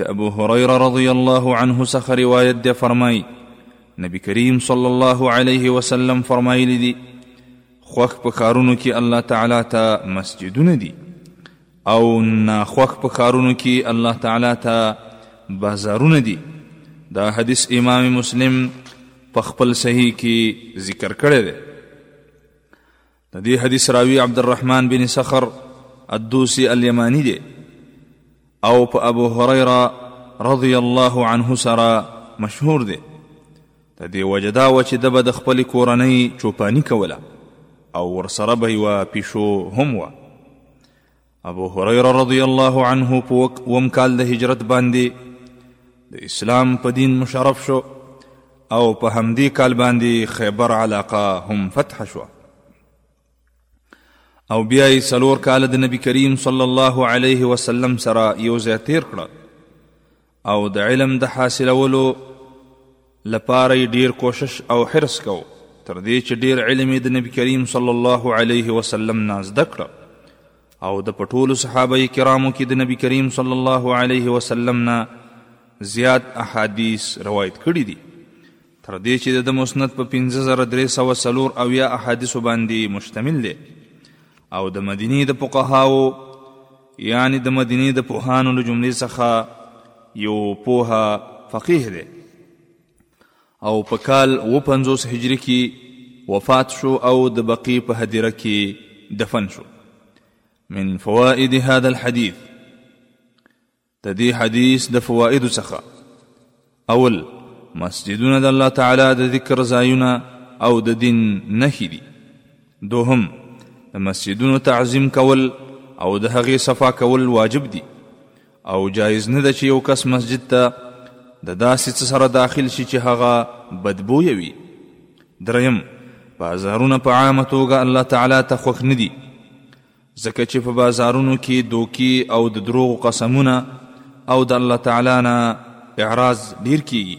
د ابو هريره رضی الله عنه څخه روایت دی فرمای نبی کریم صلی الله علیه وسلم فرمایلی دی خوخ په کارونو کې الله تعالی ته مسجدونه دي او ناخوخ په کارونو کې الله تعالی ته بازارونه دي دا حدیث امام مسلم په خپل صحیح کې ذکر کړی دی د دې حدیث راوی عبد الرحمن بن صخر الدوسی الیمانی دی او په ابو هريره رضی الله عنه سره مشهور دی د دې وجدا و چې د بد خپل کورنۍ چوپانی کوله او ورسره به یو پیشو هم و ابو هريره رضی الله عنه په وم کال د هجرت باندې د اسلام په دین مشرف شو او په همدې کال باندې خیبر علاقه هم فتح شو او بیا یې څلور کاله د نبی کریم صلی الله علیه وسلم سره یو ځای تیر کړه او د علم د حاصلولو لپاره ډیر کوشش او حرص کو تر دې چې ډیر علم د نبی کریم صلی الله علیه وسلم نه زده کړ او د پټولو صحابه کرامو کې د نبی کریم صلی الله علیه وسلم نه زیات احادیث روایت کړي دي تر دې چې د مسند په 15304 او یا احادیث باندې مشتمل دی او د مدینه د فقهاو یعنی د مدینې د پوهانو له جملې څخه یو پوه فقیه دی او په کال و پنځوس هجری کې وفات شو او د بقی په هدیره کې دفن شو من فوائد هذا الحديث د دې حدیث د فوائد څخه اول، مسجدونه د الله تعالی د ذکر ځایونه او د دین نښې دي. دوهم، د مسجدونو تعظیم کول او د هغې صفا کول واجب دي او جایز نه ده چې یو کس مسجد ته د داسې څه سره داخل شي چې هغه بدبویه وي. دریم، بازارونه په عامه توګه الله تعالی ته خوښ نه دي. ځکه چې په بازارونو کې دوکي او د دروغو قسمونه او د الله تعالی نه اعراض ډیر کیږي